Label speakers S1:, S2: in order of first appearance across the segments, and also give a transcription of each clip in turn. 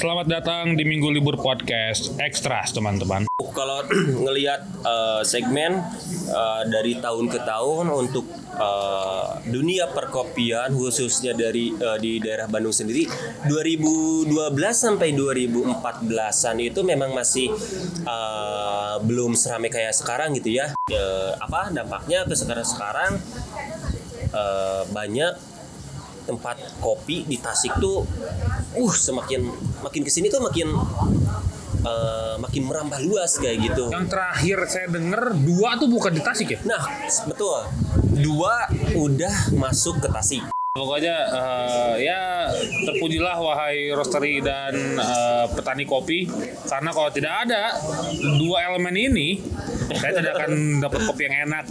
S1: Selamat datang di Minggu Libur Podcast Ekstras, teman-teman.
S2: Kalau ngelihat uh, segmen uh, dari tahun ke tahun untuk uh, dunia perkopian khususnya dari uh, di daerah Bandung sendiri 2012 sampai 2014-an itu memang masih uh, belum seramai kayak sekarang gitu ya. Uh, apa dampaknya ke sekarang-sekarang uh, banyak tempat kopi di Tasik tuh uh semakin makin ke sini tuh makin uh, makin merambah luas kayak gitu.
S1: Yang terakhir saya dengar dua tuh bukan di Tasik ya?
S2: Nah betul dua udah masuk ke Tasik.
S1: Pokoknya uh, ya terpujilah wahai roastery dan uh, petani kopi karena kalau tidak ada dua elemen ini saya tidak akan dapat kopi yang enak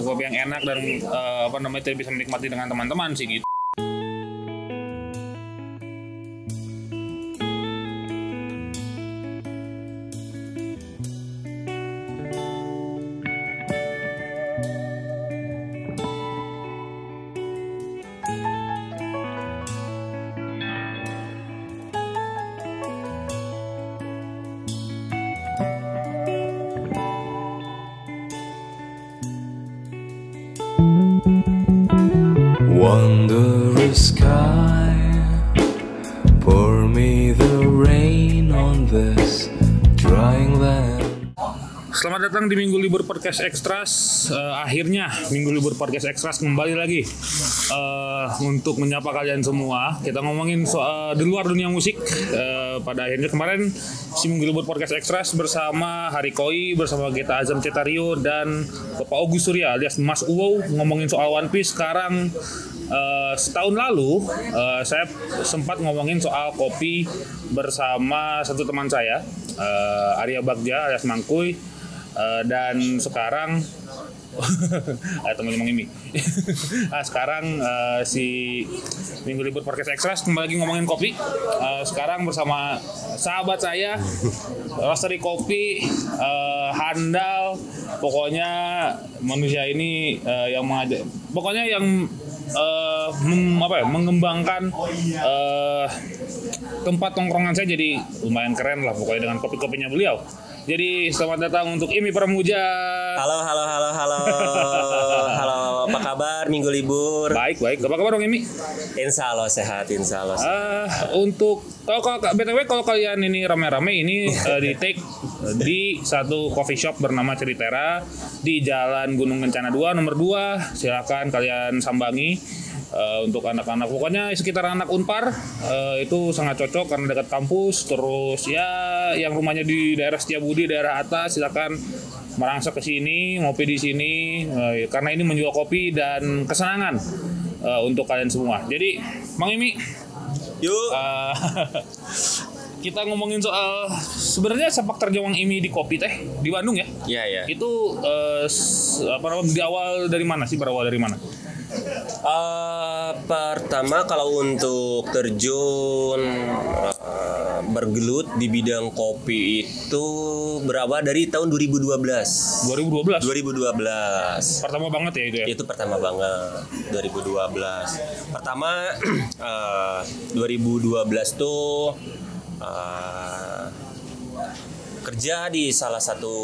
S1: kopi yang enak dan uh, apa namanya tidak bisa menikmati dengan teman-teman sih gitu. Podcast Ekstras. Eh, akhirnya Minggu Libur Podcast Ekstras kembali lagi eh, untuk menyapa kalian semua. Kita ngomongin soal di luar dunia musik. Eh, pada akhirnya kemarin si Minggu Libur Podcast Ekstras bersama Hari Koi, bersama Geta Azam Cetario dan Bapak Ogus Surya alias Mas Uwo ngomongin soal One Piece. Sekarang eh, setahun lalu eh, saya sempat ngomongin soal kopi bersama satu teman saya eh, Arya Bagja alias Mangkuy Eh, dan sekarang ada teman ngomong ini. nah, sekarang eh, si Minggu Libur Podcast Extras kembali lagi ngomongin kopi. Eh, sekarang bersama sahabat saya Roastery Kopi eh, handal pokoknya manusia ini eh, yang mengajak pokoknya yang eh, mem- apa ya, mengembangkan eh, tempat tongkrongan saya jadi lumayan keren lah pokoknya dengan kopi-kopinya beliau. Jadi selamat datang untuk Imi Pramuja.
S2: Halo halo halo halo halo apa kabar minggu libur?
S1: Baik baik. Apa kabar dong Imi?
S2: Insya Allah sehat Insya Allah. sehat.
S1: Ah, untuk kalau kalau btw kalau kalian ini rame-rame ini eh, di take di satu coffee shop bernama Ceritera di Jalan Gunung Kencana 2 nomor 2 silakan kalian sambangi Eh, untuk anak-anak pokoknya sekitar anak unpar eh, itu sangat cocok karena dekat kampus terus ya yang rumahnya di daerah Setiabudi daerah atas silakan merangsek ke sini ngopi di sini eh, karena ini menjual kopi dan kesenangan eh, untuk kalian semua jadi Mang Imi
S2: Yuk.
S1: Eh, kita ngomongin soal sebenarnya sepak terjang Imi di kopi teh di Bandung ya.
S2: Iya ya.
S1: Itu eh, s- apa namanya di awal dari mana sih? Berawal dari mana?
S2: Eh, pertama kalau untuk terjun eh, bergelut di bidang kopi itu berawal dari tahun 2012.
S1: 2012.
S2: 2012.
S1: Pertama banget ya itu ya.
S2: Itu pertama banget 2012. Pertama eh, 2012 tuh eh, kerja di salah satu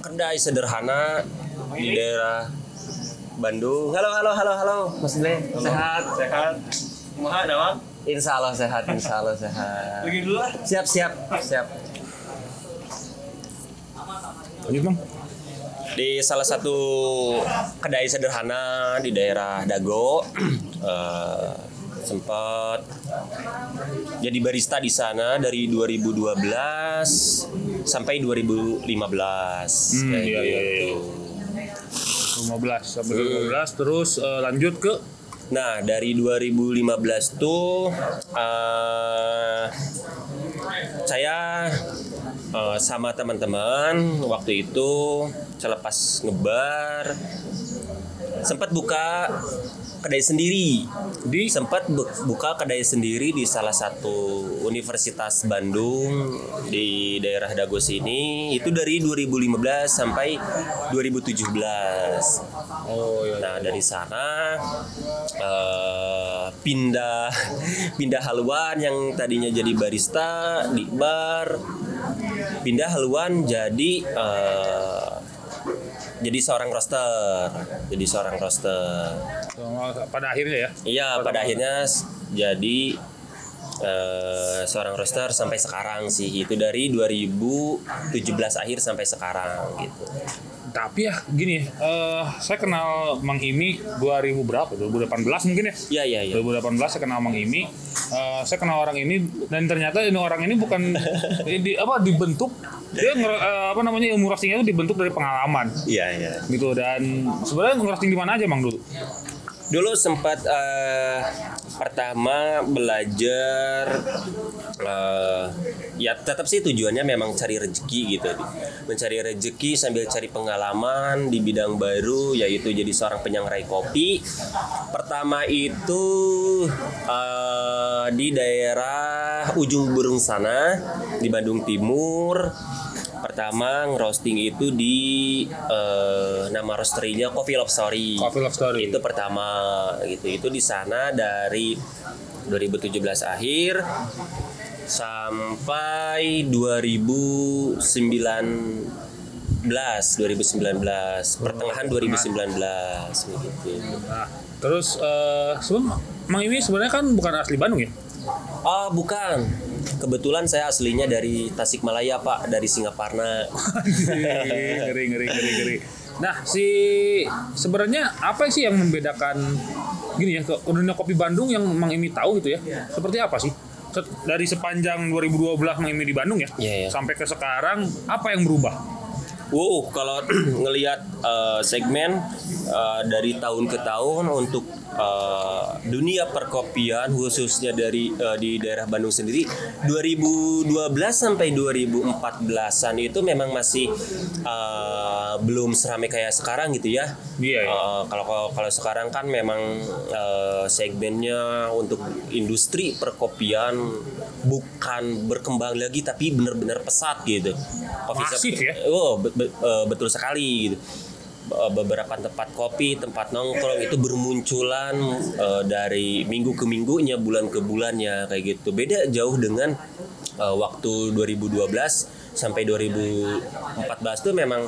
S2: kedai sederhana di daerah Bandung. Halo halo halo halo Mas Le, sehat sehat.
S3: Kumaha ada Bang?
S2: Insya Allah sehat, insya Allah sehat.
S3: Pergi dulu lah.
S2: Siap siap siap.
S1: Lanjut bang.
S2: di salah satu kedai sederhana di daerah Dago eh, sempat jadi barista di sana dari 2012 sampai 2015
S1: Hmm,
S2: kayak
S1: iya, iya, iya.
S2: Gitu.
S1: 15 sampai 2015 terus eh, lanjut ke
S2: Nah dari 2015 tuh eh, saya eh, sama teman-teman waktu itu selepas ngebar sempat buka kedai sendiri.
S1: Di?
S2: Sempat bu- buka kedai sendiri di salah satu universitas Bandung di daerah Dago sini. Itu dari 2015 sampai 2017
S1: oh iya.
S2: Nah dari sana eh, pindah pindah haluan yang tadinya jadi barista di bar pindah haluan jadi eh, jadi seorang roster. Jadi seorang roster.
S1: Pada akhirnya ya?
S2: Iya pada akhirnya s- jadi eh, seorang roster sampai sekarang sih. Itu dari 2017 akhir sampai sekarang gitu
S1: tapi ya gini eh saya kenal Mang Imi 2000 berapa? 2018 mungkin ya?
S2: Iya iya iya.
S1: 2018 saya kenal Mang Imi. Eh, saya kenal orang ini dan ternyata ini orang ini bukan di apa dibentuk dia nger- eh, apa namanya ilmu roastingnya itu dibentuk dari pengalaman.
S2: Iya iya.
S1: Gitu dan sebenarnya ngerosting di mana aja Mang dulu?
S2: Dulu sempat eh, pertama belajar eh, ya tetap sih tujuannya memang cari rezeki gitu. Mencari rezeki sambil cari pengalaman di bidang baru yaitu jadi seorang penyangrai kopi. Pertama itu eh, di daerah ujung burung sana di Bandung Timur pertama ngerosting itu di eh, nama roasterinya Coffee Love Story.
S1: Coffee Love Story.
S2: itu pertama gitu. Itu di sana dari 2017 akhir sampai 2019 2019 pertengahan 2019 gitu.
S1: nah terus eh sebelum Mang Imi sebenarnya kan bukan asli Bandung ya?
S2: Oh bukan kebetulan saya aslinya dari Tasikmalaya Pak dari Singaparna.
S1: Ngeri ngeri ngeri ngeri. Nah si sebenarnya apa sih yang membedakan gini ya ke dunia kopi Bandung yang Mang Imi tahu gitu ya? Seperti apa sih? Dari sepanjang 2012 Mang Imi di Bandung ya
S2: Iya, iya.
S1: sampai ke sekarang apa yang berubah
S2: Wow, kalau ngelihat eh, segmen eh, dari tahun ke tahun untuk eh, dunia perkopian khususnya dari eh, di daerah Bandung sendiri 2012 sampai 2014-an itu memang masih eh, belum seramai kayak sekarang gitu ya.
S1: Iya, iya.
S2: Eh, kalau kalau kalau sekarang kan memang eh, segmennya untuk industri perkopian bukan berkembang lagi tapi benar-benar pesat gitu. Coffee shop-
S1: Masif ya?
S2: Oh, be- eh, betul sekali gitu. Be- Beberapa tempat kopi, tempat nongkrong itu bermunculan eh, dari minggu ke minggunya, bulan ke bulannya kayak gitu. Beda jauh dengan eh, waktu 2012 sampai 2014 tuh memang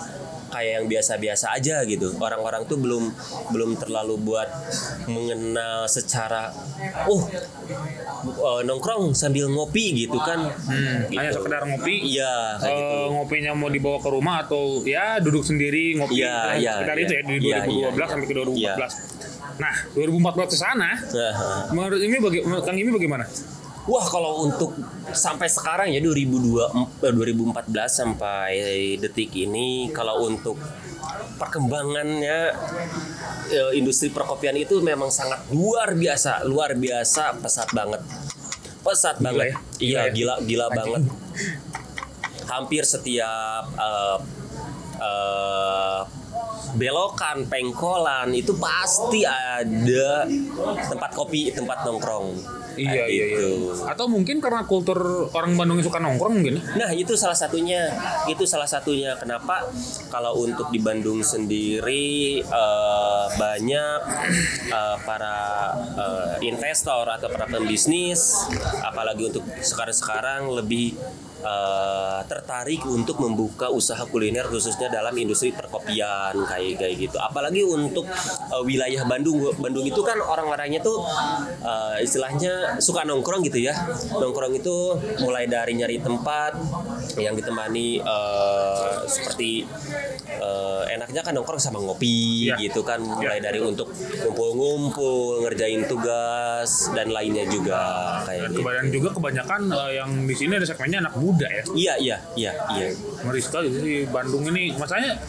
S2: kayak yang biasa-biasa aja gitu. Orang-orang tuh belum belum terlalu buat mengenal secara oh eh, nongkrong sambil ngopi gitu kan. Gitu.
S1: hanya sekedar ngopi
S2: Iya, kayak gitu.
S1: Ngopinya mau dibawa ke rumah atau ya duduk sendiri ngopi
S2: Iya,
S1: Nah,
S2: iya,
S1: sekedar
S2: iya.
S1: itu ya dari
S2: Iya,
S1: 2012
S2: iya,
S1: sampai ke 2014
S2: iya.
S1: nah 2014 ke sana
S2: Nah,
S1: menurut ini baga- Kang ini bagaimana
S2: Wah kalau untuk sampai sekarang ya 2002 eh, 2014 sampai detik ini kalau untuk perkembangannya eh, industri perkopian itu memang sangat luar biasa, luar biasa pesat banget. Pesat
S1: Gila
S2: banget.
S1: ya?
S2: Iya,
S1: Gila ya?
S2: gila gila banget. Hampir setiap eh, eh, belokan, pengkolan itu pasti ada tempat kopi, tempat nongkrong.
S1: Iya iya iya.
S2: gitu.
S1: Atau mungkin karena kultur orang Bandung yang suka nongkrong mungkin.
S2: Nah itu salah satunya, itu salah satunya kenapa kalau untuk di Bandung sendiri eh, banyak eh, para eh, investor atau para pembisnis, apalagi untuk sekarang-sekarang lebih eh, tertarik untuk membuka usaha kuliner khususnya dalam industri perkopian kayak kayak gitu. Apalagi untuk eh, wilayah Bandung, Bandung itu kan orang-orangnya tuh eh, istilahnya suka nongkrong gitu ya. Nongkrong itu mulai dari nyari tempat yang ditemani eh, seperti eh, enaknya kan nongkrong sama ngopi
S1: Iya.
S2: gitu kan mulai dari untuk ngumpul-ngumpul ngerjain tugas dan lainnya juga kayak
S1: Dan
S2: gitu.
S1: juga kebanyakan eh, yang di sini ada segmennya anak muda ya.
S2: Iya iya iya iya.
S1: Ngeri sekali sih Bandung ini. Masanya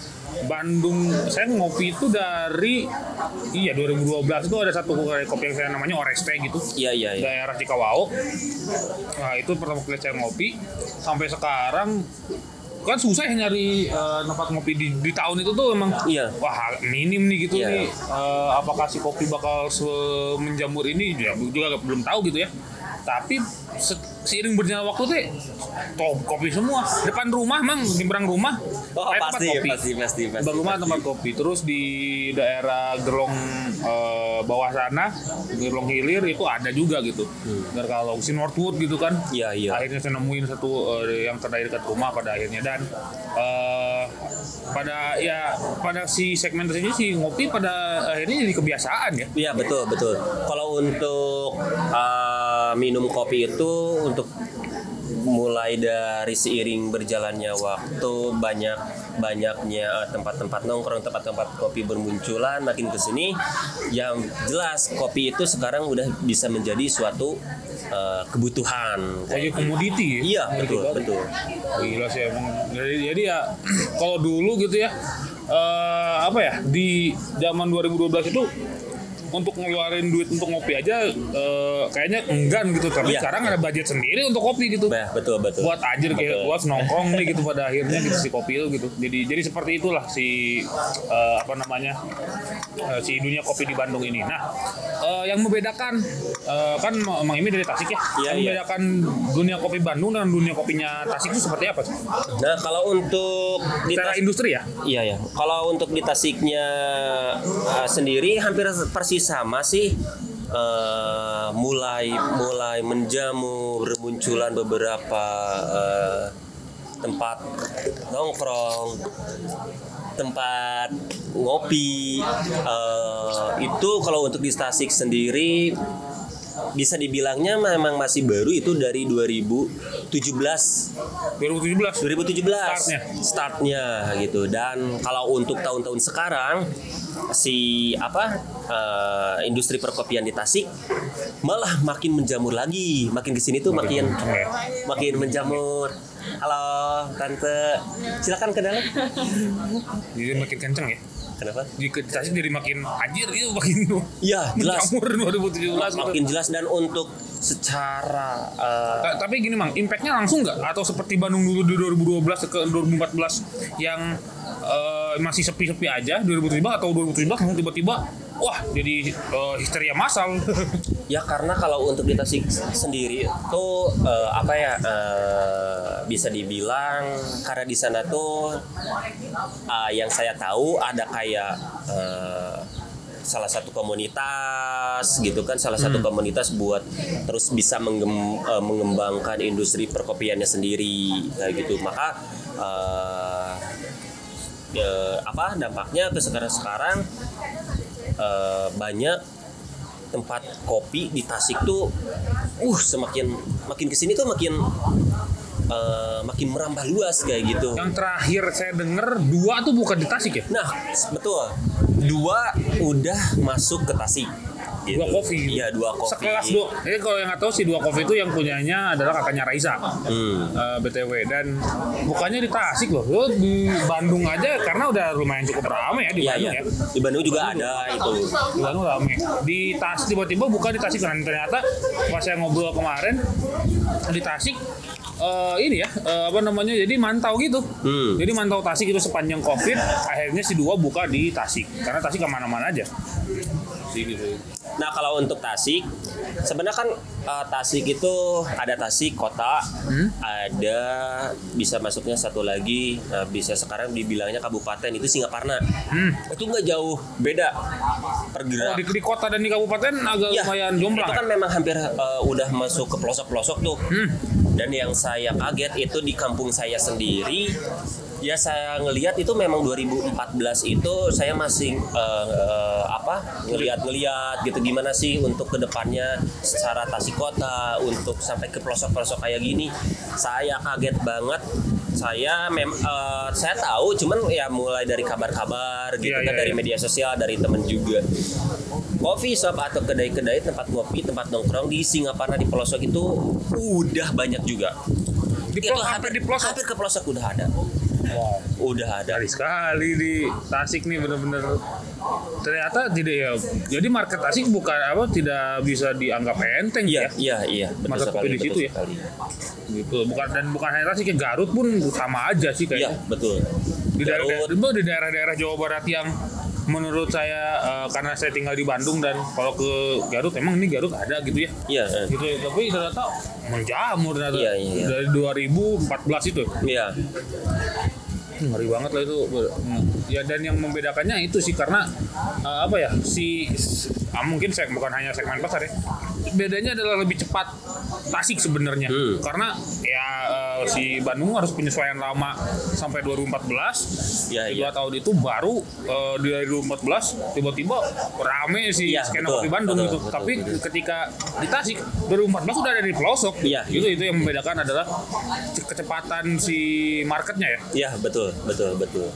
S1: Bandung saya ngopi itu dari iya 2012 itu ada satu kopi yang saya namanya Oreste gitu.
S2: Iya iya iya.
S1: daerah Cikawao. Nah itu pertama kali saya ngopi sampai sekarang kan susah ya nyari eh, tempat ngopi di, di tahun itu tuh emang
S2: Iya.
S1: wah minim nih gitu
S2: Iya.
S1: nih Eh, apakah si kopi bakal menjamur ini ya juga belum tahu gitu ya tapi se- seiring berjalan waktu teh top kopi semua depan rumah mang di berang rumah
S2: Oh
S1: eh, tempat
S2: pasti,
S1: kopi.
S2: pasti pasti pasti.
S1: Depan rumah tempat kopi terus di daerah Gerong eh, bawah sana Gerong Hilir itu ada juga gitu dan kalau si Northwood gitu kan
S2: Hmm. Iya iya.
S1: akhirnya saya nemuin satu eh, yang terdiri dekat rumah pada akhirnya dan eh, pada ya pada si segmen tersebut si ngopi pada akhirnya jadi kebiasaan ya
S2: Iya betul betul. Kalau untuk uh, minum kopi itu untuk mulai dari seiring berjalannya waktu banyak banyaknya uh, tempat-tempat nongkrong tempat-tempat kopi bermunculan makin ke sini yang jelas kopi itu sekarang udah bisa menjadi suatu uh, kebutuhan.
S1: Kayak komoditi ya?
S2: Iya betul betul.
S1: Gila sih emang. Jadi, jadi ya kalau dulu gitu ya eh apa ya di zaman 2012 itu untuk ngeluarin duit untuk ngopi aja eh, kayaknya enggan gitu tapi
S2: Iya.
S1: sekarang ada budget sendiri untuk kopi gitu
S2: Nah, betul betul
S1: buat aja kayak buat nongkrong nih gitu pada akhirnya gitu si kopi itu gitu jadi jadi seperti itulah si eh, apa namanya eh, si dunia kopi di Bandung ini nah eh, yang membedakan eh, kan Mang Imi dari Tasik ya
S2: Iya,
S1: yang
S2: iya.
S1: membedakan dunia kopi Bandung dan dunia kopinya Tasik itu seperti apa sih?
S2: nah kalau untuk di
S1: secara
S2: Tas-
S1: industri ya
S2: Iya ya. Kalau untuk di Tasiknya uh, sendiri hampir persis sama sih. Uh, mulai mulai menjamu bermunculan beberapa uh, tempat nongkrong, tempat ngopi. Uh, itu kalau untuk di Tasik sendiri bisa dibilangnya memang masih baru itu dari 2017
S1: 2017
S2: 2017
S1: Startnya.
S2: startnya gitu. Dan kalau untuk tahun-tahun sekarang si apa eh, industri perkopian di Tasik malah makin menjamur lagi. Makin ke sini tuh makin
S1: kenceng ya.
S2: makin menjamur. Halo tante. Silakan ke dalam.
S1: Jadi makin kenceng ya
S2: kenapa
S1: di di Tasik jadi makin anjir gitu makin
S2: ya jelas
S1: menjamur 2017 gitu.
S2: makin jelas dan untuk secara
S1: Ta- tapi gini mang, impactnya langsung nggak? Atau seperti Bandung dulu di 2012 ke 2014 yang eh, masih sepi-sepi aja 2017 atau 2017 langsung tiba-tiba wah jadi eh, histeria massal.
S2: Ya karena kalau untuk di Tasik sendiri tuh eh, apa ya eh, bisa dibilang karena di sana tuh eh, yang saya tahu ada kayak eh, salah satu komunitas gitu kan salah satu komunitas buat terus bisa menggem- mengembangkan industri perkopiannya sendiri kayak gitu maka eh, ya, apa dampaknya ke sekarang sekarang eh, banyak tempat kopi di Tasik tuh uh semakin makin ke sini tuh makin eh, makin merambah luas kayak gitu.
S1: yang terakhir saya dengar dua tuh bukan di Tasik ya?
S2: Nah betul dua udah masuk ke Tasik. Gitu.
S1: Dua kopi.
S2: Iya dua kopi.
S1: Sekelas dua. Jadi kalau yang nggak tahu si dua kopi itu yang punyanya adalah kakaknya Raisa.
S2: Hmm.
S1: eh, BTW dan bukannya di Tasik loh. Lo di Bandung aja karena udah lumayan cukup ramai ya di
S2: Iya
S1: Bandung
S2: iya.
S1: ya.
S2: Di Bandung juga ada itu.
S1: di Bandung rame di Tasik tiba-tiba buka di Tasik dan ternyata pas saya ngobrol kemarin di Tasik eh, ini ya eh, apa namanya jadi mantau gitu
S2: Hmm.
S1: jadi mantau Tasik itu sepanjang covid akhirnya si dua buka di Tasik karena Tasik ke mana-mana aja sih gitu
S2: Nah kalau untuk Tasik, sebenarnya kan uh, Tasik itu ada Tasik kota,
S1: Hmm?
S2: ada bisa masuknya satu lagi, uh, bisa sekarang dibilangnya kabupaten itu Singaparna.
S1: Hmm.
S2: Itu nggak jauh beda
S1: oh,
S2: pergerak.
S1: di, di kota dan di kabupaten agak
S2: Iya,
S1: lumayan jomplang
S2: Itu kan
S1: ya?
S2: memang hampir uh, udah masuk ke pelosok-pelosok tuh.
S1: Hmm.
S2: Dan yang saya kaget itu di kampung saya sendiri. Ya saya ngelihat itu memang 2014 itu saya masih uh, uh, apa ngelihat-ngelihat gitu gimana sih untuk ke depannya secara Tasik Kota untuk sampai ke pelosok-pelosok kayak gini. Saya kaget banget. Saya mem uh, saya tahu cuman ya mulai dari kabar-kabar gitu
S1: Iya,
S2: kan
S1: iya,
S2: dari
S1: iya.
S2: media sosial dari temen juga coffee shop atau kedai-kedai tempat ngopi tempat nongkrong di Singaparna di pelosok itu udah banyak juga
S1: Di
S2: Itu
S1: pelosok, hampir di pelosok?
S2: hampir ke pelosok udah ada
S1: wow.
S2: Udah ada.
S1: Sekali sekali di Tasik nih bener-bener. Ternyata tidak ya. Jadi market Tasik bukan apa tidak bisa dianggap enteng
S2: iya
S1: ya?
S2: iya iya. Betul
S1: Masa kopi di situ ya?
S2: sekali.
S1: gitu. Bukan dan bukan hanya Tasik ya Garut pun sama aja sih
S2: iya
S1: kayaknya.
S2: betul.
S1: Di daerah di daerah-daerah Jawa Barat yang menurut saya eh, karena saya tinggal di Bandung dan kalau ke Garut emang ini Garut ada gitu ya
S2: Iya, eh.
S1: gitu ya tapi ternyata menjamur ternyata
S2: Iya, iya, iya.
S1: dari 2014 itu
S2: Iya.
S1: ngeri banget lah itu ya dan yang membedakannya itu sih karena eh, apa ya si ah, mungkin saya bukan hanya segmen pasar ya bedanya adalah lebih cepat tasik sebenarnya
S2: Hmm.
S1: karena ya eh, si Bandung harus penyesuaian lama sampai 2014
S2: Iya,
S1: di
S2: iya.
S1: dua tahun itu baru eh, di 2014 tiba-tiba rame si
S2: Iya,
S1: skena kopi Bandung
S2: betul,
S1: itu
S2: betul,
S1: tapi
S2: betul.
S1: ketika di Tasik 2014 sudah ada di pelosok
S2: Iya.
S1: itu itu yang membedakan adalah kecepatan si marketnya ya
S2: Iya, betul, betul, betul.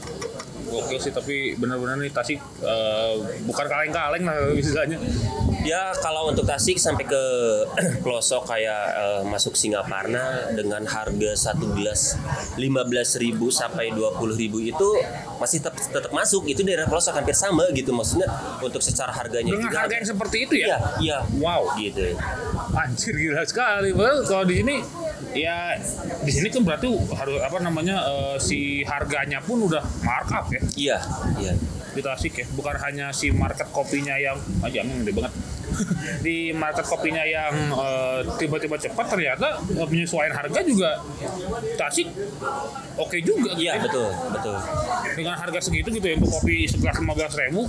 S1: Oke sih tapi benar-benar nih Tasik eh, bukan kaleng-kaleng lah istilahnya.
S2: Ya kalau untuk Tasik sampai ke pelosok kayak eh, masuk Singaparna dengan harga satu gelas 15.000 sampai 20.000 itu masih tetap tetap masuk itu daerah pelosok hampir sama gitu maksudnya untuk secara harganya
S1: Dengan
S2: juga
S1: harga yang seperti itu
S2: iya
S1: ya.
S2: iya
S1: Wow,
S2: gitu
S1: anjir gila sekali. Padahal kalau di sini ya di sini kan berarti harus apa namanya eh, si harganya pun udah markup ya?
S2: Iya iya
S1: di Tasik ya. Bukan hanya si market kopinya yang aja gede banget. di market kopinya yang eh, tiba-tiba cepat ternyata eh, penyesuaian harga juga Tasik oke juga gitu
S2: iya
S1: ya.
S2: betul betul
S1: dengan harga segitu gitu ya untuk kopi segelas lima belas ribu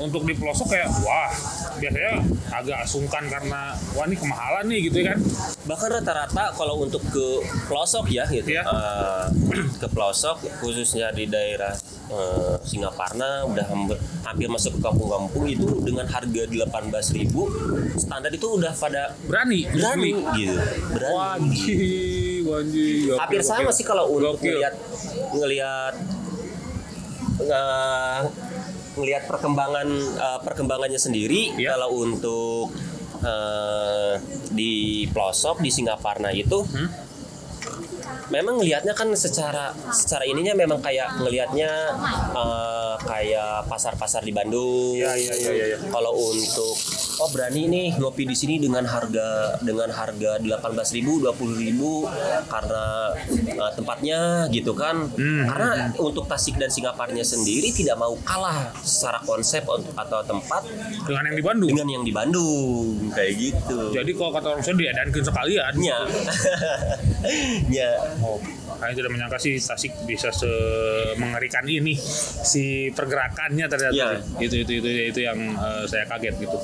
S1: untuk di pelosok kayak wah biasanya agak sungkan karena wah ini kemahalan nih gitu ya kan
S2: bahkan rata-rata kalau untuk ke pelosok ya gitu
S1: Iya.
S2: eh, ke pelosok khususnya di daerah eh, Singaparna udah hampir, masuk ke kampung-kampung itu dengan harga 18.000 standar itu udah pada
S1: berani
S2: berani gitu berani
S1: wajib wajib
S2: hampir sama sih kalau untuk
S1: Gokil.
S2: ngelihat ngelihat ngelihat perkembangan eh, perkembangannya sendiri
S1: Iya.
S2: kalau untuk eh, di pelosok di Singaparna itu
S1: Hmm?
S2: Memang ngelihatnya kan secara secara ininya memang kayak ngelihatnya eh, kayak pasar-pasar di Bandung.
S1: Iya, iya, iya, iya, iya.
S2: Kalau untuk oh berani nih ngopi di sini dengan harga dengan harga 18.000 20.000 karena eh, tempatnya gitu kan.
S1: Hmm.
S2: Karena untuk Tasik dan Singaparnya sendiri tidak mau kalah secara konsep untuk- atau tempat
S1: dengan yang di Bandung
S2: dengan yang di Bandung kayak gitu.
S1: jadi kalau kata orang saya diadankan sekalian
S2: Nya. Nya.
S1: Oh, kayaknya tidak menyangka sih Tasik bisa se mengerikan ini si pergerakannya ternyata
S2: Iya.
S1: sih. itu itu itu itu yang eh, saya kaget gitu.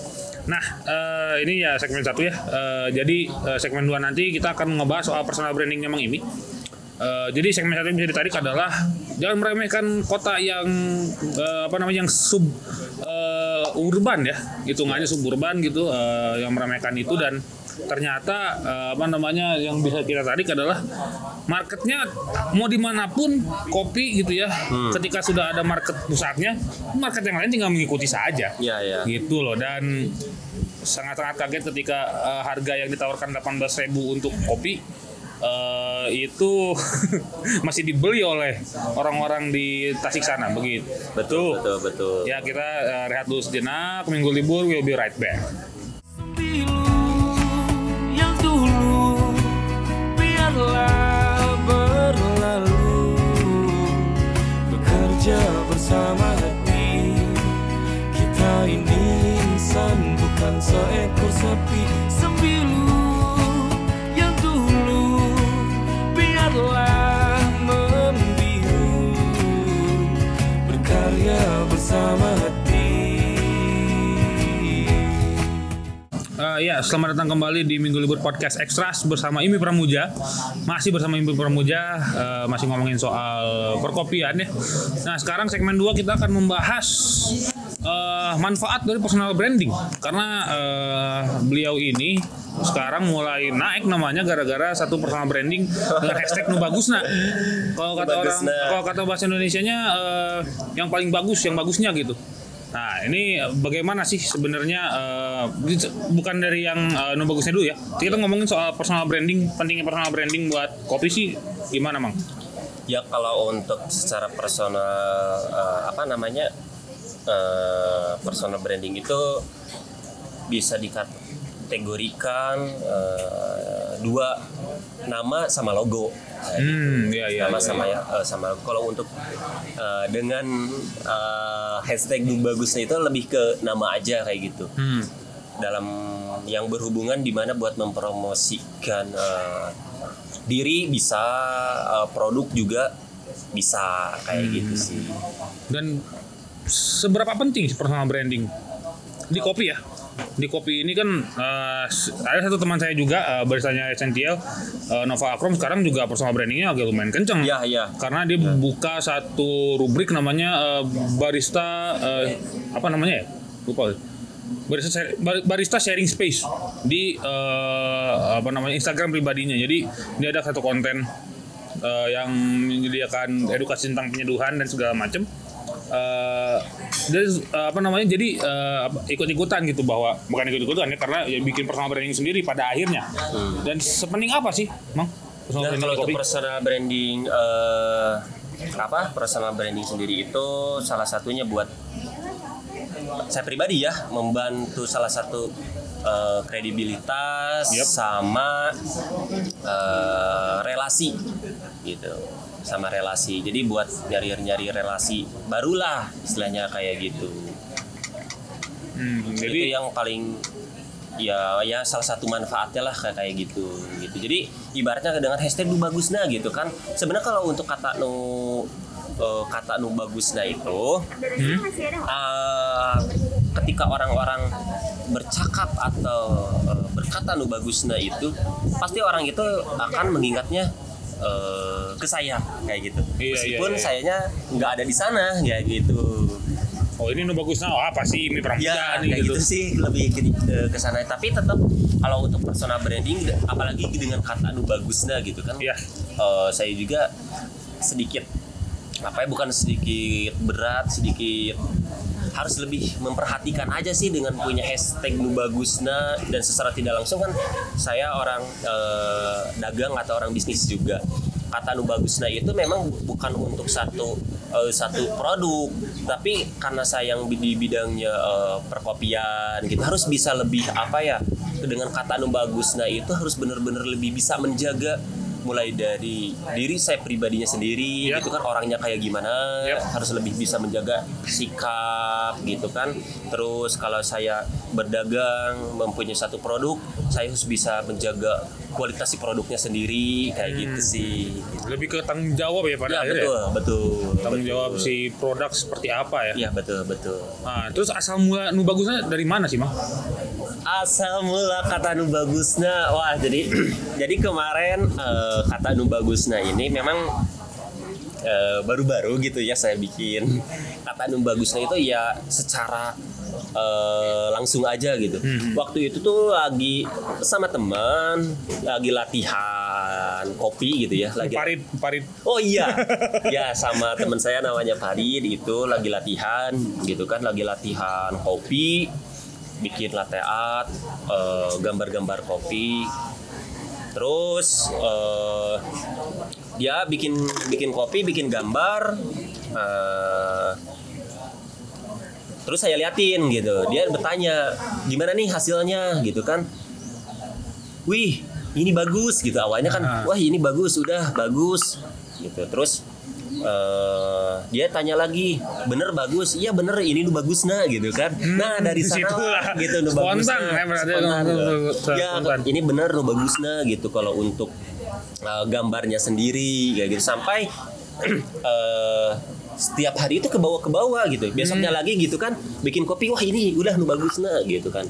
S1: Nah eh, ini ya segmen satu ya. Eh, jadi eh, segmen dua nanti kita akan ngebahas soal personal brandingnya Mang Imi. Eh, jadi segmen satu yang bisa ditarik adalah jangan meremehkan kota yang eh, apa namanya yang sub eh, urban ya, hitungannya suburban gitu, eh, yang meremehkan itu dan ternyata eh, apa namanya yang bisa kita tarik adalah marketnya mau di mana pun kopi gitu ya, ketika sudah ada market pusatnya, market yang lain tinggal mengikuti saja
S2: Ya ya.
S1: gitu loh dan sangat-sangat kaget ketika eh, harga yang ditawarkan 18.000 untuk kopi eh, itu masih dibeli oleh orang-orang di Tasik sana begitu.
S2: Betul betul betul.
S1: Ya kita eh, rehat dulu sejenak, minggu libur we'll be right back.
S4: Biarlah berlalu. Bekerja bersama hati. Kita ini insan bukan seekor sapi sembilu yang dulu biarlah membiru. Berkarya bersama hati
S1: Eh, ya, selamat datang kembali di Minggu Libur Podcast Extras bersama Imi Pramuja. Masih bersama Imi Pramuja, eh, masih ngomongin soal perkopian ya. Nah, sekarang segmen 2 kita akan membahas eh, manfaat dari personal branding. Karena eh, beliau ini sekarang mulai naik namanya gara-gara satu personal branding dengan hashtag nu bagusna. Kalau kata orang kalau kata bahasa Indonesianya eh, yang paling bagus, yang bagusnya gitu. Nah, ini bagaimana sih sebenarnya eh, bukan dari yang eh, nu bagusnya dulu ya. Kita ngomongin soal personal branding, pentingnya personal branding buat kopi sih gimana, Mang?
S2: Ya kalau untuk secara personal eh, apa namanya eh, personal branding itu bisa dikat mengkategorikan eh, dua nama sama logo.
S1: Hmm, iya iya.
S2: sama
S1: iya.
S2: sama ya eh, sama kalau untuk eh, dengan eh, hashtag bagusnya itu lebih ke nama aja kayak gitu
S1: Hmm.
S2: dalam yang berhubungan di mana buat mempromosikan eh, diri bisa eh, produk juga bisa kayak
S1: Hmm.
S2: gitu sih
S1: Dan seberapa penting personal branding di kopi ya? Di kopi ini kan eh, s- ada satu teman saya juga eh, baristanya Essential eh, Nova Akrom sekarang juga personal brandingnya agak lumayan kenceng.
S2: ya ya
S1: Karena dia buka satu rubrik namanya eh, barista eh, apa namanya ya? Lupa. Barista barista sharing space di eh, apa namanya Instagram pribadinya. Jadi dia ada satu konten eh, yang menyediakan edukasi tentang penyeduhan dan segala macam. Eh, dia eh, apa namanya jadi apa, ikut-ikutan gitu bahwa bukan ikut-ikutan ya karena ya bikin personal branding sendiri pada akhirnya. Dan sepenting apa sih, Mang? Personal
S2: Dan
S1: branding
S2: kalau untuk personal branding eh, apa personal branding sendiri itu salah satunya buat saya pribadi ya membantu salah satu eh, kredibilitas
S1: Yep.
S2: sama eh, relasi gitu sama relasi. Jadi buat nyari-nyari relasi barulah istilahnya kayak gitu.
S1: Hmm,
S2: itu
S1: jadi
S2: yang paling ya ya salah satu manfaatnya lah kayak kayak gitu gitu. Jadi ibaratnya dengan hashtag nu bagusna gitu kan. Sebenarnya kalau untuk kata nu eh, kata nu bagusna itu eh, ketika orang-orang bercakap atau eh, berkata nu bagusna itu pasti orang itu akan mengingatnya eh, ke saya kayak gitu
S1: Iya, iya,
S2: meskipun
S1: iya.
S2: sayanya nggak ada di sana kayak gitu
S1: oh ini nu bagusnya oh apa sih ini
S2: Ya,
S1: pramuka nih
S2: kayak
S1: gitu.
S2: gitu sih lebih ke, ke, ke sana. Tapi tetap kalau untuk personal branding, apalagi dengan kata nu bagusnya gitu kan.
S1: Iya.
S2: eh, saya juga sedikit apa ya bukan sedikit berat, sedikit harus lebih memperhatikan aja sih dengan punya hashtag nu bagusna dan secara tidak langsung kan saya orang eh, dagang atau orang bisnis juga. Kata nu bagusna itu memang bukan untuk satu eh, satu produk tapi karena saya yang di bidangnya eh, perkopian gitu harus bisa lebih apa ya dengan kata nu bagusna itu harus benar-benar lebih bisa menjaga mulai dari diri saya pribadinya sendiri
S1: Yap.
S2: gitu kan orangnya kayak gimana
S1: Yap.
S2: harus lebih bisa menjaga sikap gitu kan terus kalau saya berdagang mempunyai satu produk saya harus bisa menjaga kualitas si produknya sendiri kayak
S1: Hmm.
S2: gitu sih
S1: Lebih ke tanggung jawab ya pada
S2: ya
S1: akhirnya.
S2: betul
S1: ya?
S2: betul
S1: Tanggung
S2: betul.
S1: jawab si produk seperti apa ya.
S2: ya betul betul
S1: Nah, terus asal mula nu bagusnya dari mana sih, Mang?
S2: asal mula kata nu bagusna wah jadi jadi kemarin eh, kata nu bagusna ini memang eh, baru-baru gitu ya saya bikin kata nu bagusna itu ya secara eh, langsung aja gitu waktu itu tuh lagi sama teman lagi latihan kopi gitu ya lagi
S1: Parit, parit.
S2: Oh iya, ya sama teman saya namanya Farid itu lagi latihan gitu kan, lagi latihan kopi, bikin latte art, eh, gambar-gambar kopi. Terus eh, dia bikin bikin kopi, bikin gambar. eh, terus saya liatin gitu, dia bertanya gimana nih hasilnya? Gitu kan. Wih, ini bagus gitu. Awalnya kan
S1: Ah.
S2: wah ini bagus udah bagus gitu. Terus eh, dia tanya lagi bener bagus? Iya bener ini nu bagus nah gitu kan. Nah dari sana gitu nu
S1: Spontan,
S2: bagus
S1: ya, berarti
S2: Spontan,
S1: nu-
S2: gitu. ya ini bener nu bagus nah gitu. Kalau untuk eh, gambarnya sendiri kayak gitu. Sampai eh, setiap hari itu ke bawah ke bawah gitu besoknya lagi gitu kan bikin kopi wah ini udah nu bagus nah gitu kan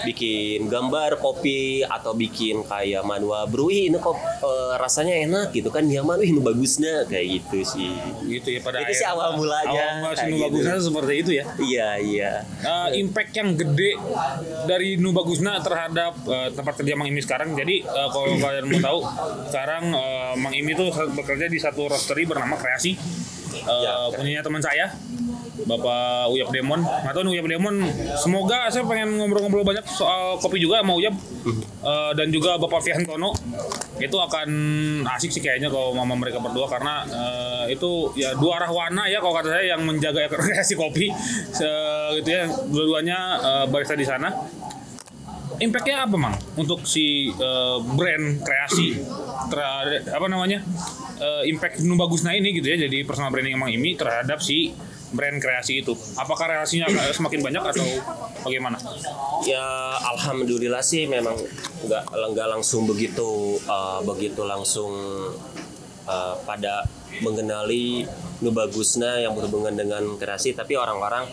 S2: bikin gambar kopi atau bikin kayak manual brew "Ih, ini kok eh, rasanya enak gitu kan yang mana ini bagusnya kayak gitu sih
S1: Gitu ya pada
S2: Itu sih awal mulanya,
S1: Awal mula si
S2: kayak
S1: nu
S2: gitu.
S1: bagusnya seperti itu ya.
S2: iya iya
S1: Eh, impact yang gede dari Nu Bagusna terhadap eh, tempat kerja Mang Imi sekarang. Jadi eh, kalau kalian mau tahu, sekarang eh, Mang Imi tuh bekerja di satu roastery bernama Kreasi. Eh,
S2: Ya.
S1: punyanya teman saya, Bapak Uyap Demon. Nggak tahu nih Uyap Demon. Semoga saya pengen ngobrol-ngobrol banyak soal kopi juga sama Uyap Eh, dan juga Bapak Fiantono. Itu akan asik sih kayaknya kalau mama mereka berdua karena eh, itu ya dua arah warna ya kalau kata saya yang menjaga kreasi kopi Se- gitu ya dua-duanya eh, barista di sana impactnya apa mang? Untuk si eh, brand kreasi terhadap apa namanya eh, impact Nu Bagusna ini gitu ya jadi personal branding Mang Imi terhadap si brand kreasi itu. Apakah relasinya semakin banyak atau bagaimana?
S2: Ya alhamdulillah sih memang nggak nggak langsung begitu uh, begitu langsung uh, pada mengenali Nu Bagusna yang berhubungan dengan kreasi. Tapi orang-orang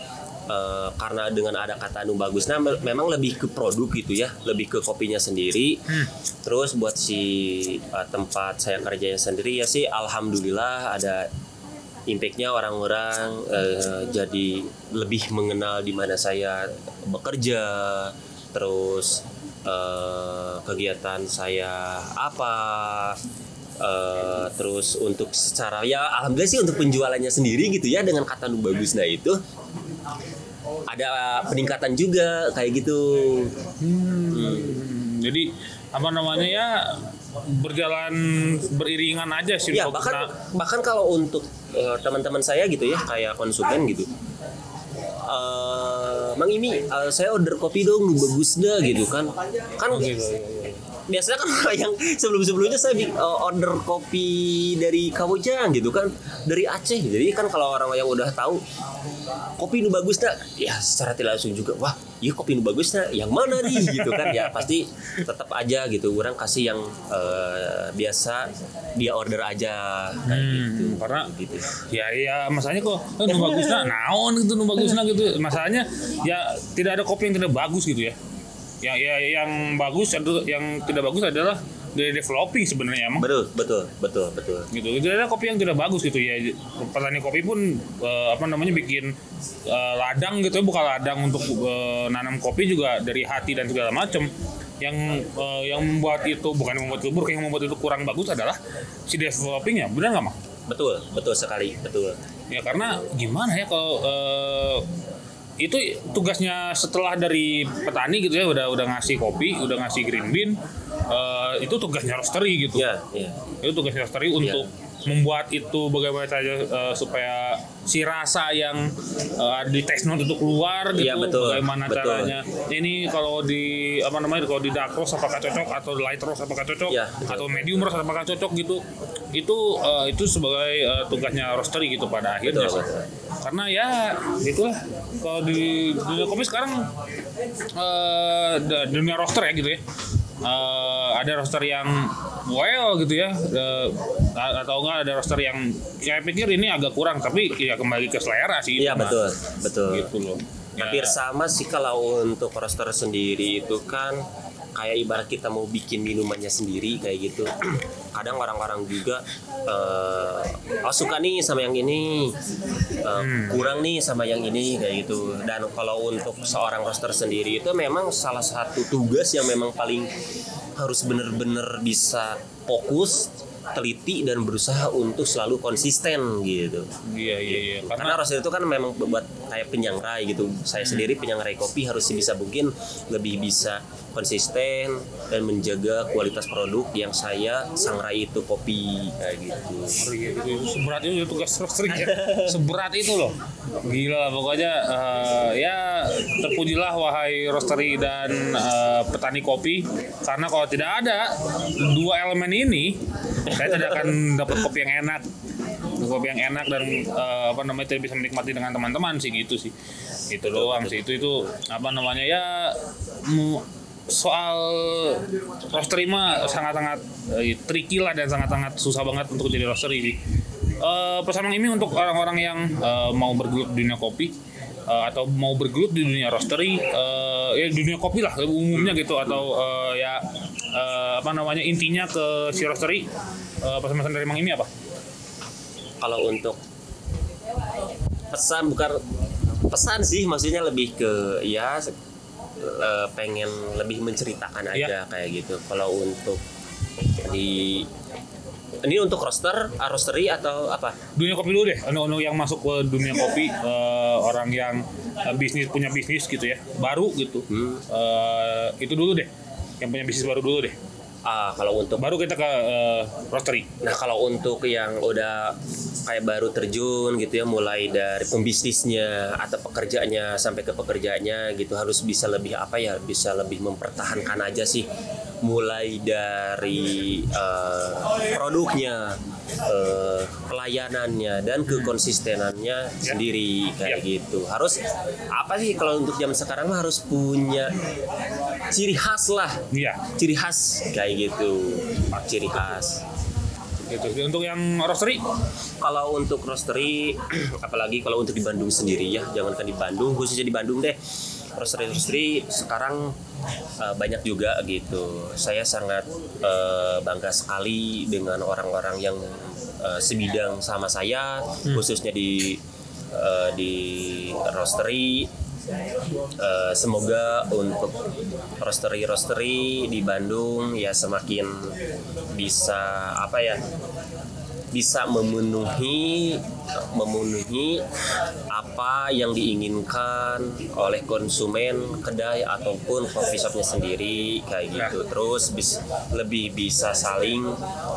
S2: uh, karena dengan ada kata Nu Bagusna me- memang lebih ke produk gitu ya lebih ke kopinya sendiri. Terus buat si uh, tempat saya kerjanya sendiri ya sih alhamdulillah ada impactnya orang-orang eh, jadi lebih mengenal di mana saya bekerja. Terus eh, kegiatan saya apa eh, terus untuk secara ya alhamdulillah sih untuk penjualannya sendiri gitu ya dengan kata nu bagus nah itu ada peningkatan juga kayak gitu
S1: Hmm, jadi apa namanya ya berjalan beriringan aja sih
S2: Ya bahkan bahkan kalau untuk eh, teman-teman saya gitu ya kayak konsumen gitu. eh Mang Imi, eh, saya order kopi dong, bagus dah gitu kan. Kan biasanya kan yang sebelum-sebelumnya saya bi- eh, order kopi dari Kamojang gitu kan, dari Aceh. Jadi kan kalau orang yang udah tahu kopi nu bagus dah, ya secara tidak langsung juga, wah, iya kopi nu bagus dah, yang mana nih gitu kan? Ya pasti tetap aja gitu, orang kasih yang eh, biasa dia order aja kayak gitu.
S1: karena
S2: gitu.
S1: ya ya masalahnya kok eh, nu bagusna naon gitu nu bagusna gitu masalahnya ya tidak ada kopi yang tidak bagus gitu ya yang ya yang bagus atau yang tidak bagus adalah dari developing sebenarnya emang.
S2: Betul, betul, betul, betul.
S1: gitu. Tidak ada kopi yang tidak bagus gitu ya. Petani kopi pun eh, apa namanya bikin eh, ladang gitu ya bukan ladang untuk eh, nanam kopi juga dari hati dan segala macam yang eh, yang membuat itu bukan yang membuat itu buruk yang membuat itu kurang bagus adalah si developingnya. Benar nggak mak
S2: Betul, betul sekali, betul.
S1: ya karena gimana ya kalau eh, itu tugasnya setelah dari petani gitu ya udah udah ngasih kopi udah ngasih green bean eh, itu tugasnya roastery gitu
S2: Ya, ya.
S1: itu tugasnya roastery untuk membuat itu bagaimana saja eh, supaya si rasa yang ada di test note itu keluar gitu
S2: Iya, betul,
S1: bagaimana
S2: betul.
S1: caranya ini kalau di apa namanya kalau di dark roast apakah cocok atau light roast apakah cocok
S2: Iya, betul.
S1: atau medium roast apakah cocok gitu itu eh, itu sebagai eh, tugasnya roastery gitu pada akhirnya
S2: Betul, betul.
S1: karena ya itulah kalau di dunia kopi sekarang da- dunia roaster ya gitu ya ada roaster yang well gitu ya. A- atau enggak ada roaster yang saya pikir ini agak kurang tapi ya kembali ke selera sih
S2: Iya, betul, betul.
S1: gitu loh. Ya,
S2: Hampir sama sih kalau untuk roaster sendiri itu kan kayak ibarat kita mau bikin minumannya sendiri kayak gitu. Kadang orang-orang juga eh oh suka nih sama yang ini, eh, kurang nih sama yang ini kayak gitu. Dan kalau untuk seorang roaster sendiri itu memang salah satu tugas yang memang paling harus bener-bener bisa fokus, teliti dan berusaha untuk selalu konsisten gitu.
S1: iya iya iya
S2: Karena
S1: karena
S2: roaster itu kan memang buat kayak penyangrai gitu. Saya sendiri penyangrai kopi harus bisa mungkin lebih bisa konsisten dan menjaga kualitas produk yang saya sangrai itu kopi. Kayak gitu.
S1: Seberat itu tugas roastery ya. Seberat itu loh. Gila pokoknya eh, ya terpujilah wahai roastery dan eh, petani kopi. Karena kalau tidak ada dua elemen ini saya tidak akan dapat kopi yang enak. Kopi yang enak dan eh, apa namanya tidak bisa menikmati dengan teman-teman sih gitu sih. Itu doang sih itu itu apa namanya ya mu- soal roastery mah sangat-sangat eh, tricky lah dan sangat-sangat susah banget untuk jadi roastery sih. Eh, pesan Mang Imi untuk orang-orang yang eh, mau bergelut di dunia kopi eh, atau mau bergelut di dunia roastery, eh, ya dunia kopi lah umumnya gitu atau eh, ya eh, apa namanya intinya ke si roastery eh, pesan-pesan dari Mang Imi apa?
S2: Kalau untuk pesan bukan pesan sih maksudnya lebih ke ya eh, pengen lebih menceritakan aja kayak gitu. Kalau untuk di ini untuk roaster, ah, roastery atau apa?
S1: Dunia kopi dulu deh, anu yang masuk ke dunia kopi eh, orang yang eh, bisnis punya bisnis gitu ya, baru gitu.
S2: Hmm.
S1: Eh, itu dulu deh, yang punya bisnis baru dulu deh.
S2: Ah, kalau untuk
S1: Baru kita ke eh, roastery.
S2: Nah kalau untuk yang udah kayak baru terjun gitu ya mulai dari pembisnisnya atau pekerjanya sampai ke pekerjaannya gitu. Harus bisa lebih apa ya bisa lebih mempertahankan aja sih. Mulai dari eh, produknya eh, pelayanannya dan kekonsistenannya sendiri kayak gitu. Harus apa sih kalau untuk jam sekarang mah harus punya ciri khas lah.
S1: Iya.
S2: ciri khas kayak gitu. Ciri khas
S1: Gitu. Untuk yang roastery,
S2: kalau untuk roastery apalagi kalau untuk di Bandung sendiri ya. Jangankan di Bandung khususnya di Bandung deh. Roastery roastery sekarang eh, banyak juga gitu. Saya sangat eh, bangga sekali dengan orang-orang yang eh, sebidang sama saya khususnya di eh, di roastery Eh, semoga untuk roastery-roastery di Bandung ya semakin bisa apa ya bisa memenuhi memenuhi apa yang diinginkan oleh konsumen kedai ataupun coffee shopnya sendiri kayak gitu. Terus bis- lebih bisa saling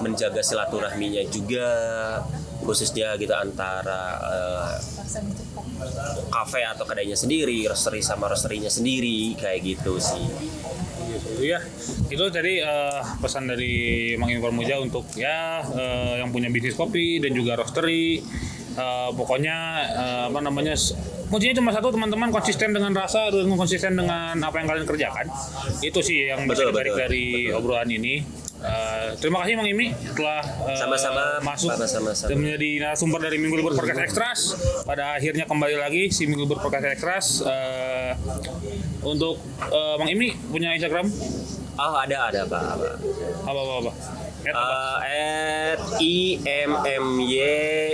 S2: menjaga silaturahminya juga khususnya gitu antara kafe atau kedainya sendiri, roastery sama roasterinya sendiri kayak gitu sih.
S1: gitu ya. Itu tadi eh, pesan dari Mang Impor Muja untuk ya eh, yang punya bisnis kopi dan juga roastery. Eh, pokoknya eh, apa namanya kuncinya cuma satu teman-teman konsisten dengan rasa dan konsisten dengan apa yang kalian kerjakan. Itu sih yang bisa
S2: Betul,
S1: ditarik
S2: betul,
S1: dari obrolan ini. Eh, terima kasih Mang Imi telah eh,
S2: Sama-sama,
S1: masuk
S2: sama-sama, sama.
S1: dan menjadi narasumber dari Minggu Libur Podcast Extras. Pada akhirnya kembali lagi si Minggu Libur Podcast Extras. Eh, untuk eh, Mang Imi punya Instagram
S2: Oh ada ada pak. apa?
S1: apa apa apa? At?
S2: Uh, at immy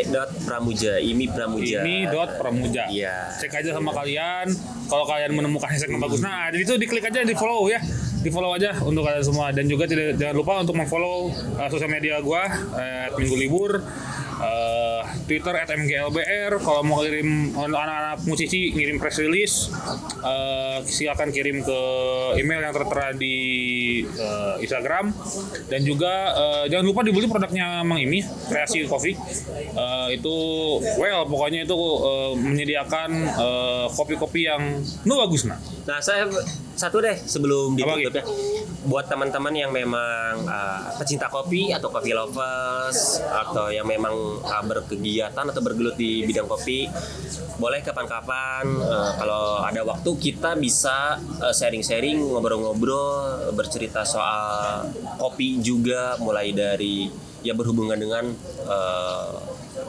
S2: dot pramuja imi pramuja.
S1: ini dot pramuja.
S2: Iya.
S1: Cek aja sama kalian. Kalau kalian menemukan hashtag yang bagus, nah itu diklik aja di follow ya, di follow aja untuk kalian semua. Dan juga tidak jangan lupa untuk memfollow uh, sosial media gua at Minggu Libur. uh, Twitter at MGLBR kalau mau kirim anak-anak musisi ngirim press release uh, silakan kirim ke email yang tertera di uh, Instagram dan juga uh, jangan lupa dibeli produknya Mang Imi kreasi coffee Uh, itu well pokoknya itu uh, menyediakan uh, kopi-kopi yang nu bagus nah
S2: Nah saya satu deh sebelum ditutup ya. Buat teman-teman yang memang uh, pecinta kopi atau coffee lovers atau yang memang uh, berkegiatan atau bergelut di bidang kopi, boleh kapan-kapan uh, kalau ada waktu kita bisa uh, sharing-sharing, ngobrol-ngobrol, bercerita soal kopi juga mulai dari ya berhubungan dengan uh,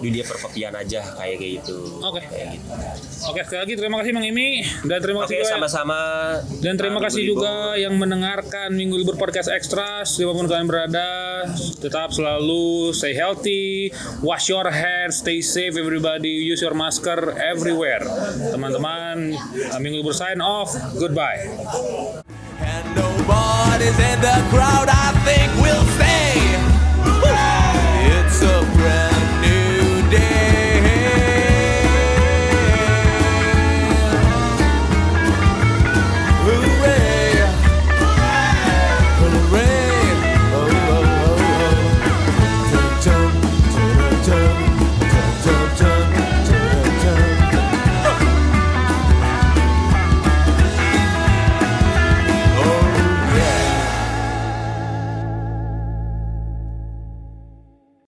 S2: dunia perkopian aja kayak gitu.
S1: Oke.
S2: Kayak gitu.
S1: oke sekali lagi terima kasih Mang Imi dan terima
S2: Oke,
S1: kasih juga
S2: sama-sama.
S1: dan terima
S2: Pak
S1: kasih
S2: Minggu
S1: juga yang mendengarkan Minggu Libur Podcast Extras di mana pun kalian berada tetap selalu stay healthy wash your hands stay safe everybody use your masker everywhere teman-teman uh, Minggu Libur sign off goodbye
S4: And nobody's in the crowd, I think we'll stay.